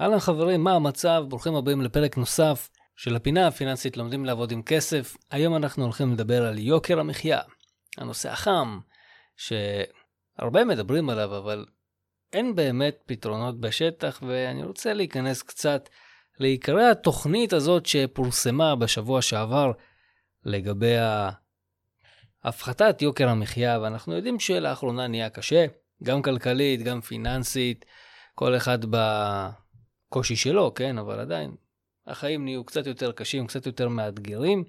אהלן חברים, מה המצב? ברוכים הבאים לפרק נוסף של הפינה הפיננסית לומדים לעבוד עם כסף. היום אנחנו הולכים לדבר על יוקר המחיה, הנושא החם, שהרבה מדברים עליו, אבל אין באמת פתרונות בשטח, ואני רוצה להיכנס קצת לעיקרי התוכנית הזאת שפורסמה בשבוע שעבר לגבי הפחתת יוקר המחיה, ואנחנו יודעים שלאחרונה נהיה קשה, גם כלכלית, גם פיננסית, כל אחד בקושי שלו, כן, אבל עדיין, החיים נהיו קצת יותר קשים, קצת יותר מאתגרים,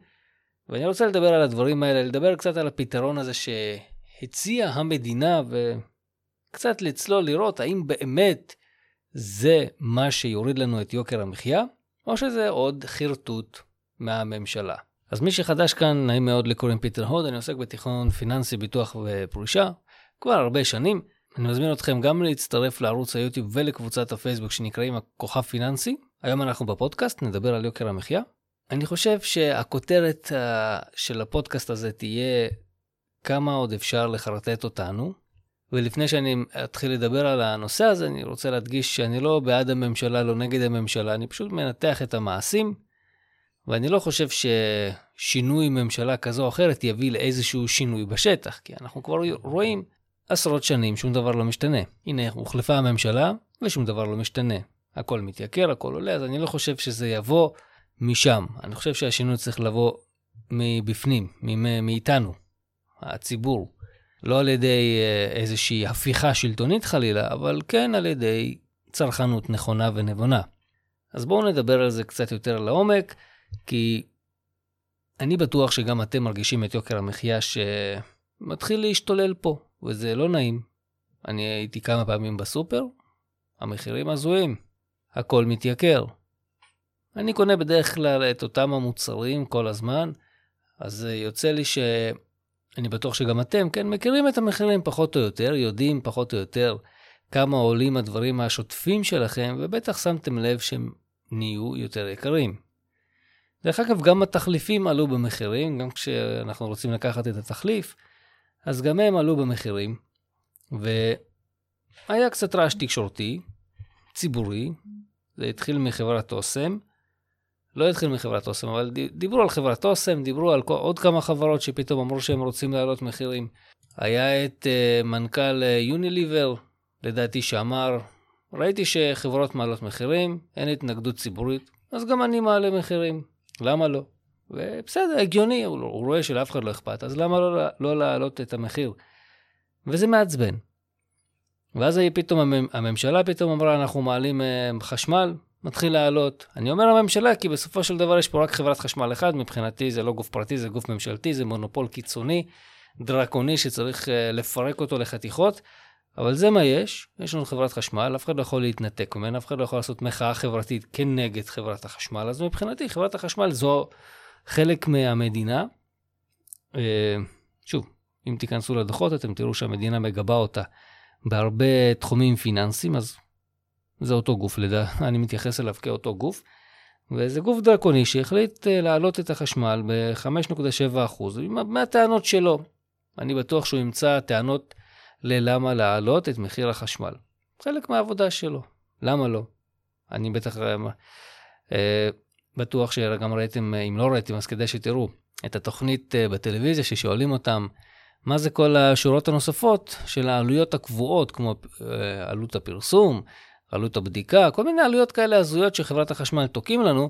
ואני רוצה לדבר על הדברים האלה, לדבר קצת על הפתרון הזה שהציעה המדינה, וקצת לצלול, לראות האם באמת זה מה שיוריד לנו את יוקר המחיה, או שזה עוד חרטוט מהממשלה. אז מי שחדש כאן, נעים מאוד לקוראים פיטר הוד, אני עוסק בתיכון פיננסי, ביטוח ופרישה כבר הרבה שנים. אני מזמין אתכם גם להצטרף לערוץ היוטיוב ולקבוצת הפייסבוק שנקראים הכוכב פיננסי. היום אנחנו בפודקאסט, נדבר על יוקר המחיה. אני חושב שהכותרת uh, של הפודקאסט הזה תהיה כמה עוד אפשר לחרטט אותנו. ולפני שאני אתחיל לדבר על הנושא הזה, אני רוצה להדגיש שאני לא בעד הממשלה, לא נגד הממשלה, אני פשוט מנתח את המעשים, ואני לא חושב ששינוי ממשלה כזו או אחרת יביא לאיזשהו שינוי בשטח, כי אנחנו כבר רואים עשרות שנים שום דבר לא משתנה. הנה, הוחלפה הממשלה ושום דבר לא משתנה. הכל מתייקר, הכל עולה, אז אני לא חושב שזה יבוא משם. אני חושב שהשינוי צריך לבוא מבפנים, מאיתנו, הציבור. לא על ידי אה, איזושהי הפיכה שלטונית חלילה, אבל כן על ידי צרכנות נכונה ונבונה. אז בואו נדבר על זה קצת יותר לעומק, כי אני בטוח שגם אתם מרגישים את יוקר המחיה שמתחיל להשתולל פה. וזה לא נעים. אני הייתי כמה פעמים בסופר, המחירים הזויים, הכל מתייקר. אני קונה בדרך כלל את אותם המוצרים כל הזמן, אז יוצא לי שאני בטוח שגם אתם, כן, מכירים את המחירים פחות או יותר, יודעים פחות או יותר כמה עולים הדברים השוטפים שלכם, ובטח שמתם לב שהם נהיו יותר יקרים. דרך אגב, גם התחליפים עלו במחירים, גם כשאנחנו רוצים לקחת את התחליף, אז גם הם עלו במחירים, והיה קצת רעש תקשורתי, ציבורי, זה התחיל מחברת אוסם, לא התחיל מחברת אוסם, אבל דיברו על חברת אוסם, דיברו על עוד כמה חברות שפתאום אמרו שהם רוצים להעלות מחירים. היה את uh, מנכ"ל יוניליבר, לדעתי שאמר, ראיתי שחברות מעלות מחירים, אין התנגדות ציבורית, אז גם אני מעלה מחירים, למה לא? ובסדר, הגיוני, הוא, הוא רואה שלאף אחד לא אכפת, אז למה לא, לא להעלות את המחיר? וזה מעצבן. ואז פתאום הממשלה פתאום אמרה, אנחנו מעלים אה, חשמל, מתחיל לעלות. אני אומר הממשלה, כי בסופו של דבר יש פה רק חברת חשמל אחד, מבחינתי זה לא גוף פרטי, זה גוף ממשלתי, זה מונופול קיצוני, דרקוני, שצריך אה, לפרק אותו לחתיכות. אבל זה מה יש, יש לנו חברת חשמל, אף אחד לא יכול להתנתק ממנה, אף אחד לא יכול לעשות מחאה חברתית כנגד חברת החשמל, אז מבחינתי חברת החשמל זו חלק מהמדינה. אה, שוב, אם תיכנסו לדוחות, אתם תראו שהמדינה מגבה אותה בהרבה תחומים פיננסיים, אז זה אותו גוף, לדע, אני מתייחס אליו כאותו גוף. וזה גוף דרקוני שהחליט אה, להעלות את החשמל ב-5.7% מהטענות שלו. אני בטוח שהוא ימצא טענות ללמה להעלות את מחיר החשמל. חלק מהעבודה שלו, למה לא? אני בטח אה, בטוח שגם ראיתם, אם לא ראיתם, אז כדאי שתראו את התוכנית אה, בטלוויזיה ששואלים אותם מה זה כל השורות הנוספות של העלויות הקבועות, כמו אה, עלות הפרסום, עלות הבדיקה, כל מיני עלויות כאלה הזויות שחברת החשמל תוקעים לנו,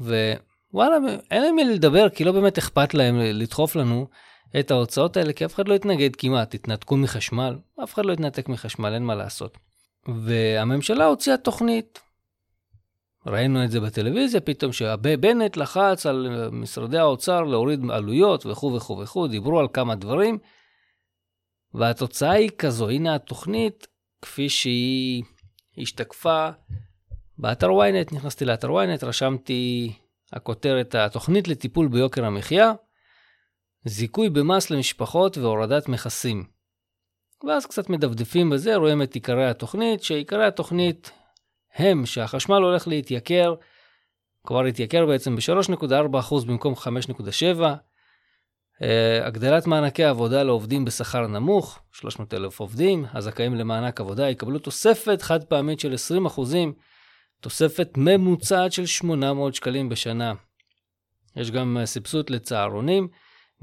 ווואלה, אין להם מי לדבר, כי לא באמת אכפת להם לדחוף לנו את ההוצאות האלה, כי אף אחד לא יתנגד כמעט, התנתקו מחשמל, אף אחד לא יתנתק מחשמל, אין מה לעשות. והממשלה הוציאה תוכנית ראינו את זה בטלוויזיה פתאום, שבנט לחץ על משרדי האוצר להוריד עלויות וכו' וכו' וכו', דיברו על כמה דברים, והתוצאה היא כזו, הנה התוכנית כפי שהיא השתקפה באתר ynet, נכנסתי לאתר ynet, רשמתי הכותרת, התוכנית לטיפול ביוקר המחיה, זיכוי במס למשפחות והורדת מכסים. ואז קצת מדפדפים בזה, רואים את עיקרי התוכנית, שעיקרי התוכנית הם שהחשמל הולך להתייקר, כבר התייקר בעצם ב-3.4% במקום 5.7%. אה, הגדלת מענקי עבודה לעובדים בשכר נמוך, 300 אלף עובדים, הזכאים למענק עבודה יקבלו תוספת חד פעמית של 20% תוספת ממוצעת של 800 שקלים בשנה. יש גם סבסוד לצהרונים,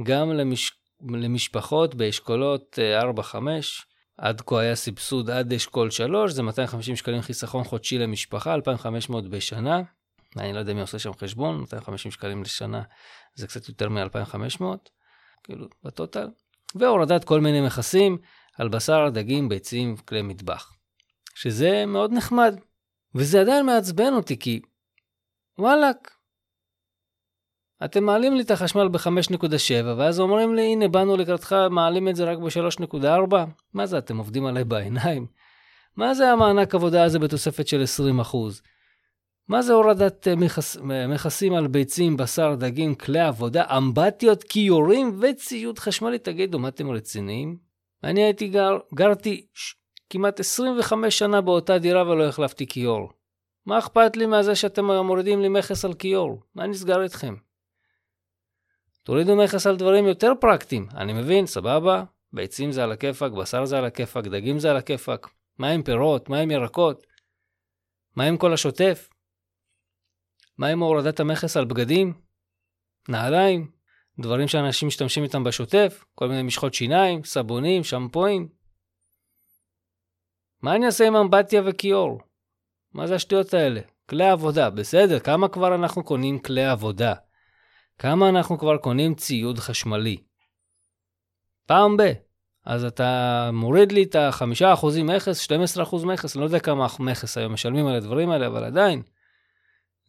גם למש... למשפחות באשכולות 4-5. עד כה היה סבסוד עד אשכול 3, זה 250 שקלים חיסכון חודשי למשפחה, 2,500 בשנה. אני לא יודע מי עושה שם חשבון, 250 שקלים לשנה זה קצת יותר מ-2,500, כאילו, בטוטל. והורדת כל מיני מכסים על בשר, דגים, ביצים, כלי מטבח. שזה מאוד נחמד. וזה עדיין מעצבן אותי, כי וואלאק, אתם מעלים לי את החשמל ב-5.7, ואז אומרים לי, הנה, באנו לקראתך, מעלים את זה רק ב-3.4? מה זה, אתם עובדים עליי בעיניים? מה זה המענק עבודה הזה בתוספת של 20%? מה זה הורדת אה, מכס, מכסים על ביצים, בשר, דגים, כלי עבודה, אמבטיות, כיורים וציוד חשמלי? תגידו, מה אתם רציניים? אני הייתי גר, גרתי ש, כמעט 25 שנה באותה דירה ולא החלפתי כיור. מה אכפת לי מהזה שאתם מורידים לי מכס על כיור? מה נסגר איתכם? תורידו מכס על דברים יותר פרקטיים. אני מבין, סבבה, ביצים זה על הכיפאק, בשר זה על הכיפאק, דגים זה על הכיפאק. מה עם פירות? מה עם ירקות? מה עם כל השוטף? מה עם הורדת המכס על בגדים? נעליים? דברים שאנשים משתמשים איתם בשוטף? כל מיני משחות שיניים, סבונים, שמפואים? מה אני אעשה עם אמבטיה וכיור? מה זה השטויות האלה? כלי עבודה, בסדר, כמה כבר אנחנו קונים כלי עבודה? כמה אנחנו כבר קונים ציוד חשמלי? פעם ב. אז אתה מוריד לי את ה-5% מכס, 12% מכס, אני לא יודע כמה מכס היום משלמים על הדברים האלה, אבל עדיין.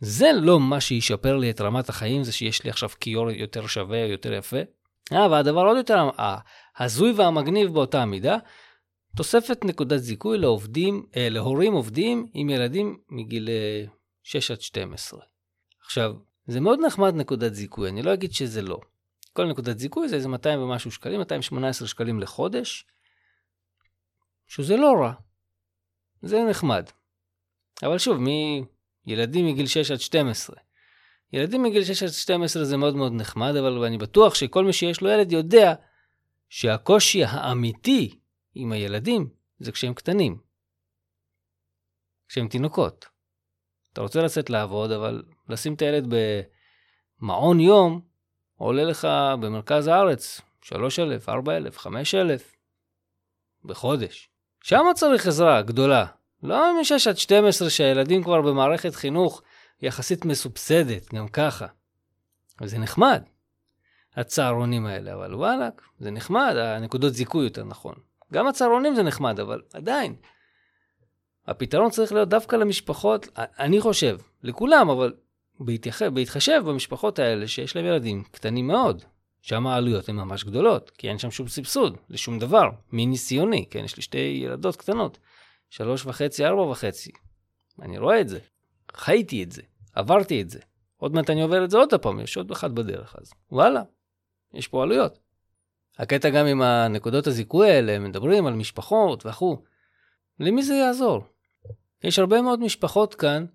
זה לא מה שישפר לי את רמת החיים, זה שיש לי עכשיו כיור יותר שווה, יותר יפה. אה, והדבר עוד יותר ההזוי והמגניב באותה מידה, תוספת נקודת זיכוי לעובדים, אה, להורים עובדים עם ילדים מגיל 6 עד 12. עכשיו, זה מאוד נחמד נקודת זיכוי, אני לא אגיד שזה לא. כל נקודת זיכוי זה איזה 200 ומשהו שקלים, 218 שקלים לחודש, שזה לא רע. זה נחמד. אבל שוב, מילדים מגיל 6 עד 12. ילדים מגיל 6 עד 12 זה מאוד מאוד נחמד, אבל אני בטוח שכל מי שיש לו ילד יודע שהקושי האמיתי עם הילדים זה כשהם קטנים. כשהם תינוקות. אתה רוצה לצאת לעבוד, אבל לשים את הילד במעון יום עולה לך במרכז הארץ 3,000, 4,000, 5,000 בחודש. שם צריך עזרה גדולה. לא מ-6 עד 12 שהילדים כבר במערכת חינוך יחסית מסובסדת, גם ככה. וזה נחמד, הצהרונים האלה, אבל וואלכ, זה נחמד, הנקודות זיכוי יותר נכון. גם הצהרונים זה נחמד, אבל עדיין. הפתרון צריך להיות דווקא למשפחות, אני חושב, לכולם, אבל בהתייחב, בהתחשב במשפחות האלה שיש להם ילדים קטנים מאוד, שם העלויות הן ממש גדולות, כי אין שם שום סבסוד לשום דבר, מניסיוני, כן, יש לי שתי ילדות קטנות, שלוש וחצי, ארבע וחצי. אני רואה את זה, חייתי את זה, עברתי את זה. עוד מעט אני עובר את זה עוד פעם, יש עוד אחד בדרך, אז וואלה, יש פה עלויות. הקטע גם עם הנקודות הזיכוי האלה, מדברים על משפחות וכו'. למי זה יעזור? יש הרבה מאוד משפחות כאן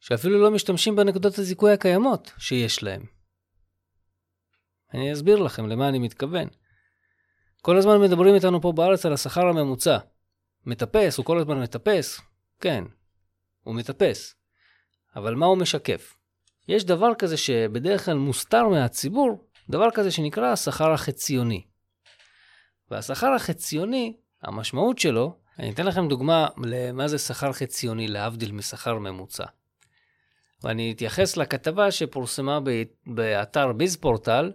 שאפילו לא משתמשים בנקודות הזיכוי הקיימות שיש להם. אני אסביר לכם למה אני מתכוון. כל הזמן מדברים איתנו פה בארץ על השכר הממוצע. מטפס, הוא כל הזמן מטפס. כן, הוא מטפס. אבל מה הוא משקף? יש דבר כזה שבדרך כלל מוסתר מהציבור, דבר כזה שנקרא השכר החציוני. והשכר החציוני, המשמעות שלו, אני אתן לכם דוגמה למה זה שכר חציוני להבדיל משכר ממוצע. ואני אתייחס לכתבה שפורסמה באתר ביזפורטל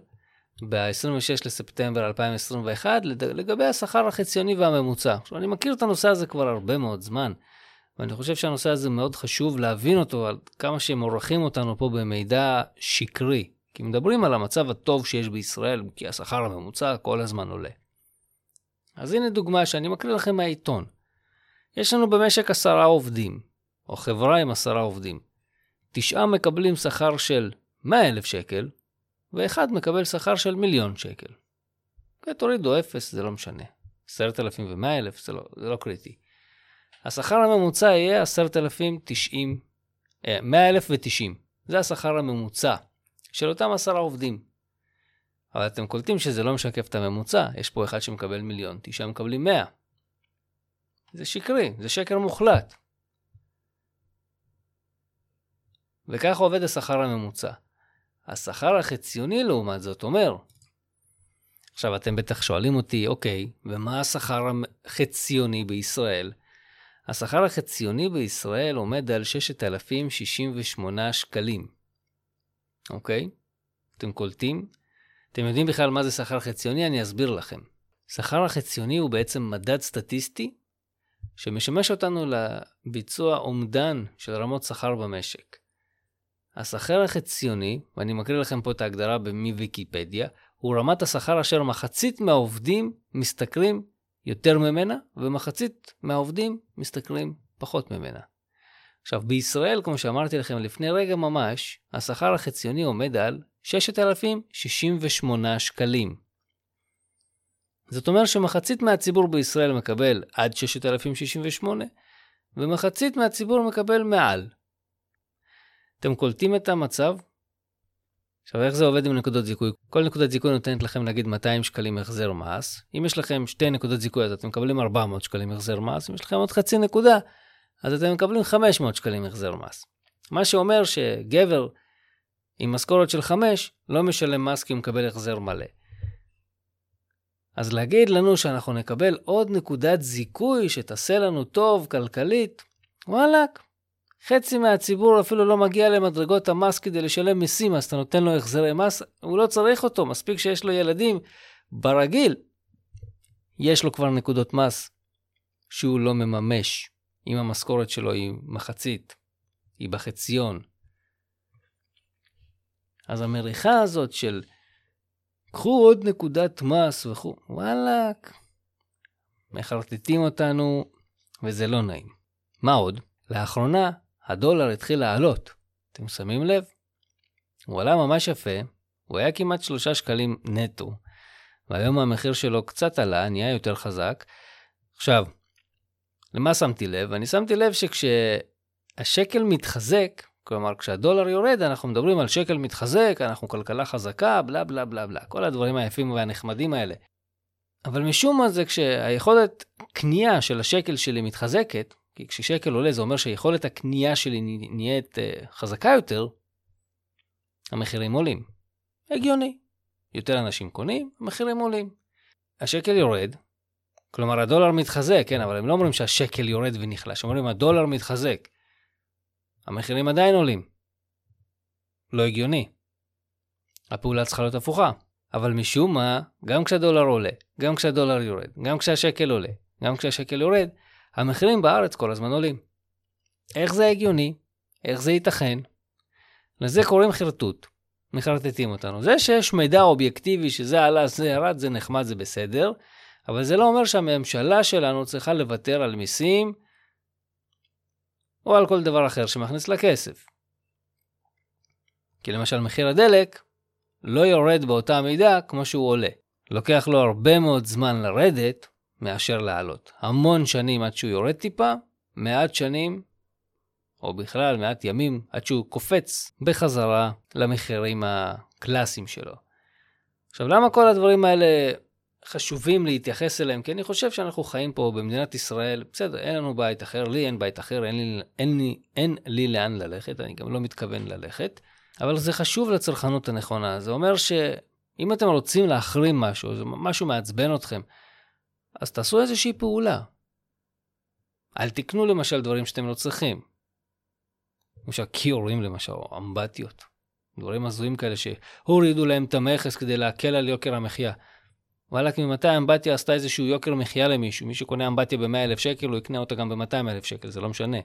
ב-26 לספטמבר 2021 לגבי השכר החציוני והממוצע. עכשיו, אני מכיר את הנושא הזה כבר הרבה מאוד זמן, ואני חושב שהנושא הזה מאוד חשוב להבין אותו, על כמה שהם עורכים אותנו פה במידע שקרי. כי מדברים על המצב הטוב שיש בישראל, כי השכר הממוצע כל הזמן עולה. אז הנה דוגמה שאני מקריא לכם מהעיתון. יש לנו במשק עשרה עובדים, או חברה עם עשרה עובדים. תשעה מקבלים שכר של 100,000 שקל, ואחד מקבל שכר של מיליון שקל. תורידו אפס, זה לא משנה. 10,000 ו-100,000, זה, לא, זה לא קריטי. השכר הממוצע יהיה 10,090, 100,090. זה השכר הממוצע של אותם עשרה עובדים. אבל אתם קולטים שזה לא משקף את הממוצע, יש פה אחד שמקבל מיליון, תשעה מקבלים 100. זה שקרי, זה שקר מוחלט. וככה עובד השכר הממוצע. השכר החציוני לעומת זאת אומר, עכשיו אתם בטח שואלים אותי, אוקיי, ומה השכר החציוני בישראל? השכר החציוני בישראל עומד על 6,068 שקלים, אוקיי? אתם קולטים? אתם יודעים בכלל מה זה שכר חציוני? אני אסביר לכם. שכר החציוני הוא בעצם מדד סטטיסטי שמשמש אותנו לביצוע אומדן של רמות שכר במשק. השכר החציוני, ואני מקריא לכם פה את ההגדרה מוויקיפדיה, הוא רמת השכר אשר מחצית מהעובדים משתכרים יותר ממנה, ומחצית מהעובדים משתכרים פחות ממנה. עכשיו, בישראל, כמו שאמרתי לכם לפני רגע ממש, השכר החציוני עומד על 6,068 שקלים. זאת אומרת שמחצית מהציבור בישראל מקבל עד 6,068, ומחצית מהציבור מקבל מעל. אתם קולטים את המצב? עכשיו, איך זה עובד עם נקודות זיכוי? כל נקודת זיכוי נותנת לכם נגיד 200 שקלים החזר מס. אם יש לכם שתי נקודות זיכוי אז אתם מקבלים 400 שקלים החזר מס. אם יש לכם עוד חצי נקודה, אז אתם מקבלים 500 שקלים החזר מס. מה שאומר שגבר עם משכורת של 5 לא משלם מס כי הוא מקבל החזר מלא. אז להגיד לנו שאנחנו נקבל עוד נקודת זיכוי שתעשה לנו טוב כלכלית, וואלאק, חצי מהציבור אפילו לא מגיע למדרגות המס כדי לשלם מיסים, אז אתה נותן לו החזרי מס, הוא לא צריך אותו, מספיק שיש לו ילדים. ברגיל, יש לו כבר נקודות מס שהוא לא מממש, אם המשכורת שלו היא מחצית, היא בחציון. אז המריחה הזאת של קחו עוד נקודת מס וכו', וואלאק, מחרטטים אותנו וזה לא נעים. מה עוד? לאחרונה הדולר התחיל לעלות. אתם שמים לב? הוא עלה ממש יפה, הוא היה כמעט שלושה שקלים נטו, והיום המחיר שלו קצת עלה, נהיה יותר חזק. עכשיו, למה שמתי לב? אני שמתי לב שכשהשקל מתחזק, כלומר כשהדולר יורד, אנחנו מדברים על שקל מתחזק, אנחנו כלכלה חזקה, בלה בלה בלה בלה, כל הדברים היפים והנחמדים האלה. אבל משום מה זה כשהיכולת קנייה של השקל שלי מתחזקת, כי כששקל עולה זה אומר שיכולת הקנייה שלי נהיית uh, חזקה יותר, המחירים עולים. הגיוני. יותר אנשים קונים, המחירים עולים. השקל יורד, כלומר הדולר מתחזק, כן, אבל הם לא אומרים שהשקל יורד ונחלש, אומרים הדולר מתחזק. המחירים עדיין עולים. לא הגיוני. הפעולה צריכה להיות הפוכה. אבל משום מה, גם כשהדולר עולה, גם כשהדולר יורד, גם כשהשקל עולה, גם כשהשקל יורד, המחירים בארץ כל הזמן עולים. איך זה הגיוני? איך זה ייתכן? לזה קוראים חרטוט. מחרטטים אותנו. זה שיש מידע אובייקטיבי שזה עלה, זה ירד, זה נחמד, זה בסדר, אבל זה לא אומר שהממשלה שלנו צריכה לוותר על מיסים או על כל דבר אחר שמכניס לה כסף. כי למשל מחיר הדלק לא יורד באותה מידה כמו שהוא עולה. לוקח לו הרבה מאוד זמן לרדת, מאשר לעלות. המון שנים עד שהוא יורד טיפה, מעט שנים, או בכלל מעט ימים, עד שהוא קופץ בחזרה למחירים הקלאסיים שלו. עכשיו, למה כל הדברים האלה חשובים להתייחס אליהם? כי אני חושב שאנחנו חיים פה במדינת ישראל, בסדר, אין לנו בית אחר, לי אין בית אחר, אין לי, אין לי, אין לי לאן ללכת, אני גם לא מתכוון ללכת, אבל זה חשוב לצרכנות הנכונה. זה אומר שאם אתם רוצים להחרים משהו, זה משהו מעצבן אתכם, אז תעשו איזושהי פעולה. אל תקנו למשל דברים שאתם לא צריכים. למשל כיורים למשל, או אמבטיות. דברים הזויים כאלה שהורידו להם את המכס כדי להקל על יוקר המחיה. וואלכ, ממתי האמבטיה עשתה איזשהו יוקר מחיה למישהו? מי שקונה אמבטיה ב-100,000 שקל, הוא יקנה אותה גם ב-200,000 שקל, זה לא משנה.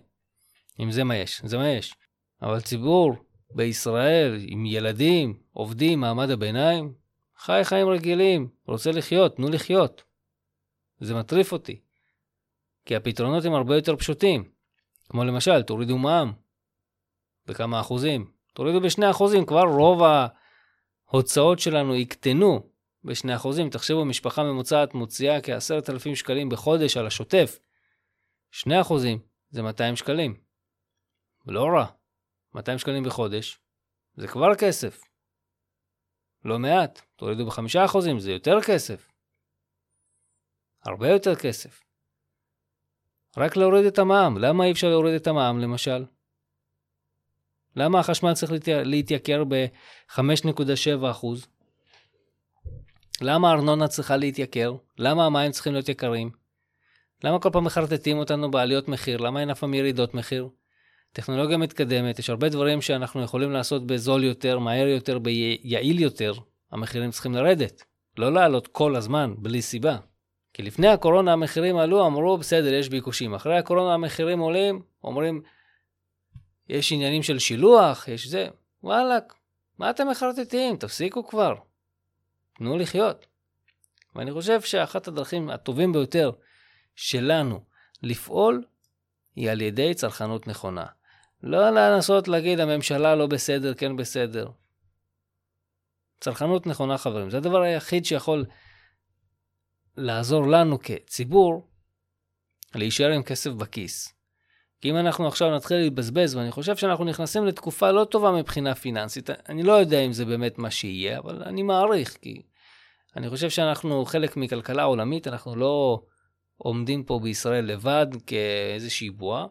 אם זה מה יש, זה מה יש. אבל ציבור בישראל, עם ילדים, עובדים, מעמד הביניים, חי חיים רגילים, רוצה לחיות, תנו לחיות. זה מטריף אותי. כי הפתרונות הם הרבה יותר פשוטים. כמו למשל, תורידו מע"מ בכמה אחוזים. תורידו בשני אחוזים, כבר רוב ההוצאות שלנו יקטנו בשני אחוזים. תחשבו, משפחה ממוצעת מוציאה כעשרת אלפים שקלים בחודש על השוטף. שני אחוזים זה 200 שקלים. לא רע. 200 שקלים בחודש זה כבר כסף. לא מעט. תורידו בחמישה אחוזים, זה יותר כסף. הרבה יותר כסף. רק להוריד את המע"מ. למה אי אפשר להוריד את המע"מ למשל? למה החשמל צריך להתייקר ב-5.7 אחוז? למה הארנונה צריכה להתייקר? למה המים צריכים להיות יקרים? למה כל פעם מחרטטים אותנו בעליות מחיר? למה אין אף פעם ירידות מחיר? טכנולוגיה מתקדמת, יש הרבה דברים שאנחנו יכולים לעשות בזול יותר, מהר יותר, ביעיל יותר. המחירים צריכים לרדת, לא לעלות כל הזמן, בלי סיבה. כי לפני הקורונה המחירים עלו, אמרו, בסדר, יש ביקושים. אחרי הקורונה המחירים עולים, אומרים, יש עניינים של שילוח, יש זה. וואלכ, מה אתם מחרטטים? תפסיקו כבר. תנו לחיות. ואני חושב שאחת הדרכים הטובים ביותר שלנו לפעול היא על ידי צרכנות נכונה. לא לנסות להגיד הממשלה לא בסדר, כן בסדר. צרכנות נכונה, חברים. זה הדבר היחיד שיכול לעזור לנו כציבור להישאר עם כסף בכיס. כי אם אנחנו עכשיו נתחיל להתבזבז, ואני חושב שאנחנו נכנסים לתקופה לא טובה מבחינה פיננסית, אני לא יודע אם זה באמת מה שיהיה, אבל אני מעריך, כי אני חושב שאנחנו חלק מכלכלה עולמית, אנחנו לא עומדים פה בישראל לבד כאיזושהי בועה,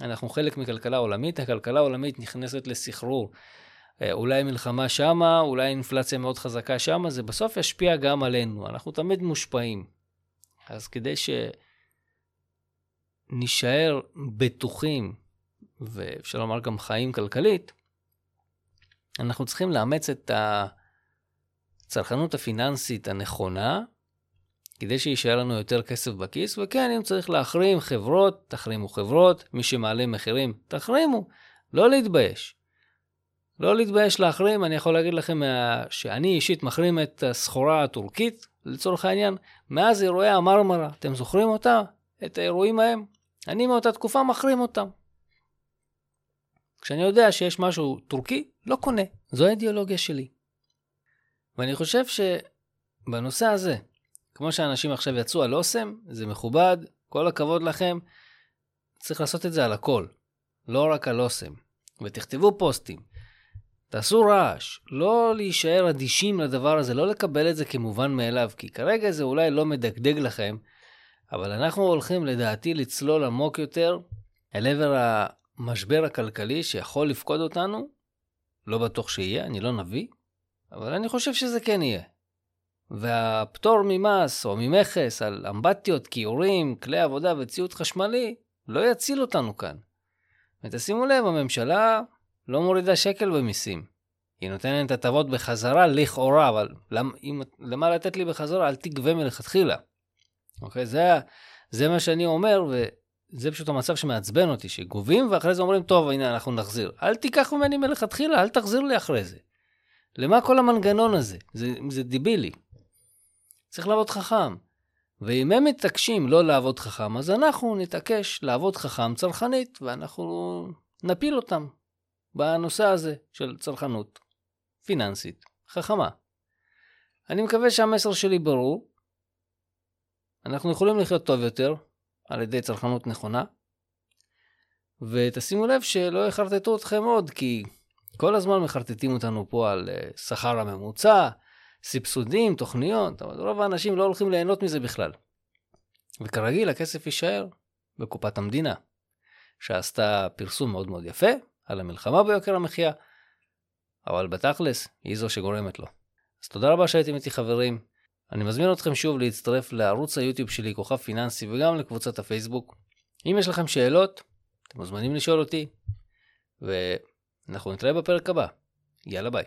אנחנו חלק מכלכלה עולמית, הכלכלה העולמית נכנסת לסחרור. אה, אולי מלחמה שמה, אולי אינפלציה מאוד חזקה שמה, זה בסוף ישפיע גם עלינו, אנחנו תמיד מושפעים. אז כדי שנישאר בטוחים, ואפשר לומר גם חיים כלכלית, אנחנו צריכים לאמץ את הצרכנות הפיננסית הנכונה, כדי שיישאר לנו יותר כסף בכיס, וכן, אם צריך להחרים חברות, תחרימו חברות, מי שמעלה מחירים, תחרימו, לא להתבייש. לא להתבייש להחרים, אני יכול להגיד לכם שאני אישית מחרים את הסחורה הטורקית, לצורך העניין, מאז אירועי המרמרה, אתם זוכרים אותה? את האירועים ההם? אני מאותה תקופה מחרים אותם. כשאני יודע שיש משהו טורקי, לא קונה. זו האידיאולוגיה שלי. ואני חושב שבנושא הזה, כמו שאנשים עכשיו יצאו על אוסם, זה מכובד, כל הכבוד לכם. צריך לעשות את זה על הכל, לא רק על אוסם. ותכתבו פוסטים, תעשו רעש, לא להישאר אדישים לדבר הזה, לא לקבל את זה כמובן מאליו, כי כרגע זה אולי לא מדגדג לכם, אבל אנחנו הולכים לדעתי לצלול עמוק יותר אל עבר המשבר הכלכלי שיכול לפקוד אותנו. לא בטוח שיהיה, אני לא נביא, אבל אני חושב שזה כן יהיה. והפטור ממס או ממכס על אמבטיות, כיורים, כלי עבודה וציוד חשמלי לא יציל אותנו כאן. ותשימו לב, הממשלה לא מורידה שקל במיסים. היא נותנת הטבות בחזרה לכאורה, אבל למ, אם, למה לתת לי בחזרה? אל תגבה מלכתחילה. אוקיי? זה, זה מה שאני אומר, וזה פשוט המצב שמעצבן אותי, שגובים ואחרי זה אומרים, טוב, הנה, אנחנו נחזיר. אל תיקח ממני מלכתחילה, אל תחזיר לי אחרי זה. למה כל המנגנון הזה? זה, זה דיבילי. צריך לעבוד חכם. ואם הם מתעקשים לא לעבוד חכם, אז אנחנו נתעקש לעבוד חכם צרכנית, ואנחנו נפיל אותם בנושא הזה של צרכנות פיננסית חכמה. אני מקווה שהמסר שלי ברור. אנחנו יכולים לחיות טוב יותר על ידי צרכנות נכונה, ותשימו לב שלא יחרטטו אתכם עוד, כי כל הזמן מחרטטים אותנו פה על אה, שכר הממוצע, סבסודים, תוכניות, אבל רוב האנשים לא הולכים ליהנות מזה בכלל. וכרגיל, הכסף יישאר בקופת המדינה, שעשתה פרסום מאוד מאוד יפה על המלחמה ביוקר המחיה, אבל בתכלס, היא זו שגורמת לו. אז תודה רבה שהייתם איתי חברים. אני מזמין אתכם שוב להצטרף לערוץ היוטיוב שלי, כוכב פיננסי, וגם לקבוצת הפייסבוק. אם יש לכם שאלות, אתם מוזמנים לשאול אותי, ואנחנו נתראה בפרק הבא. יאללה ביי.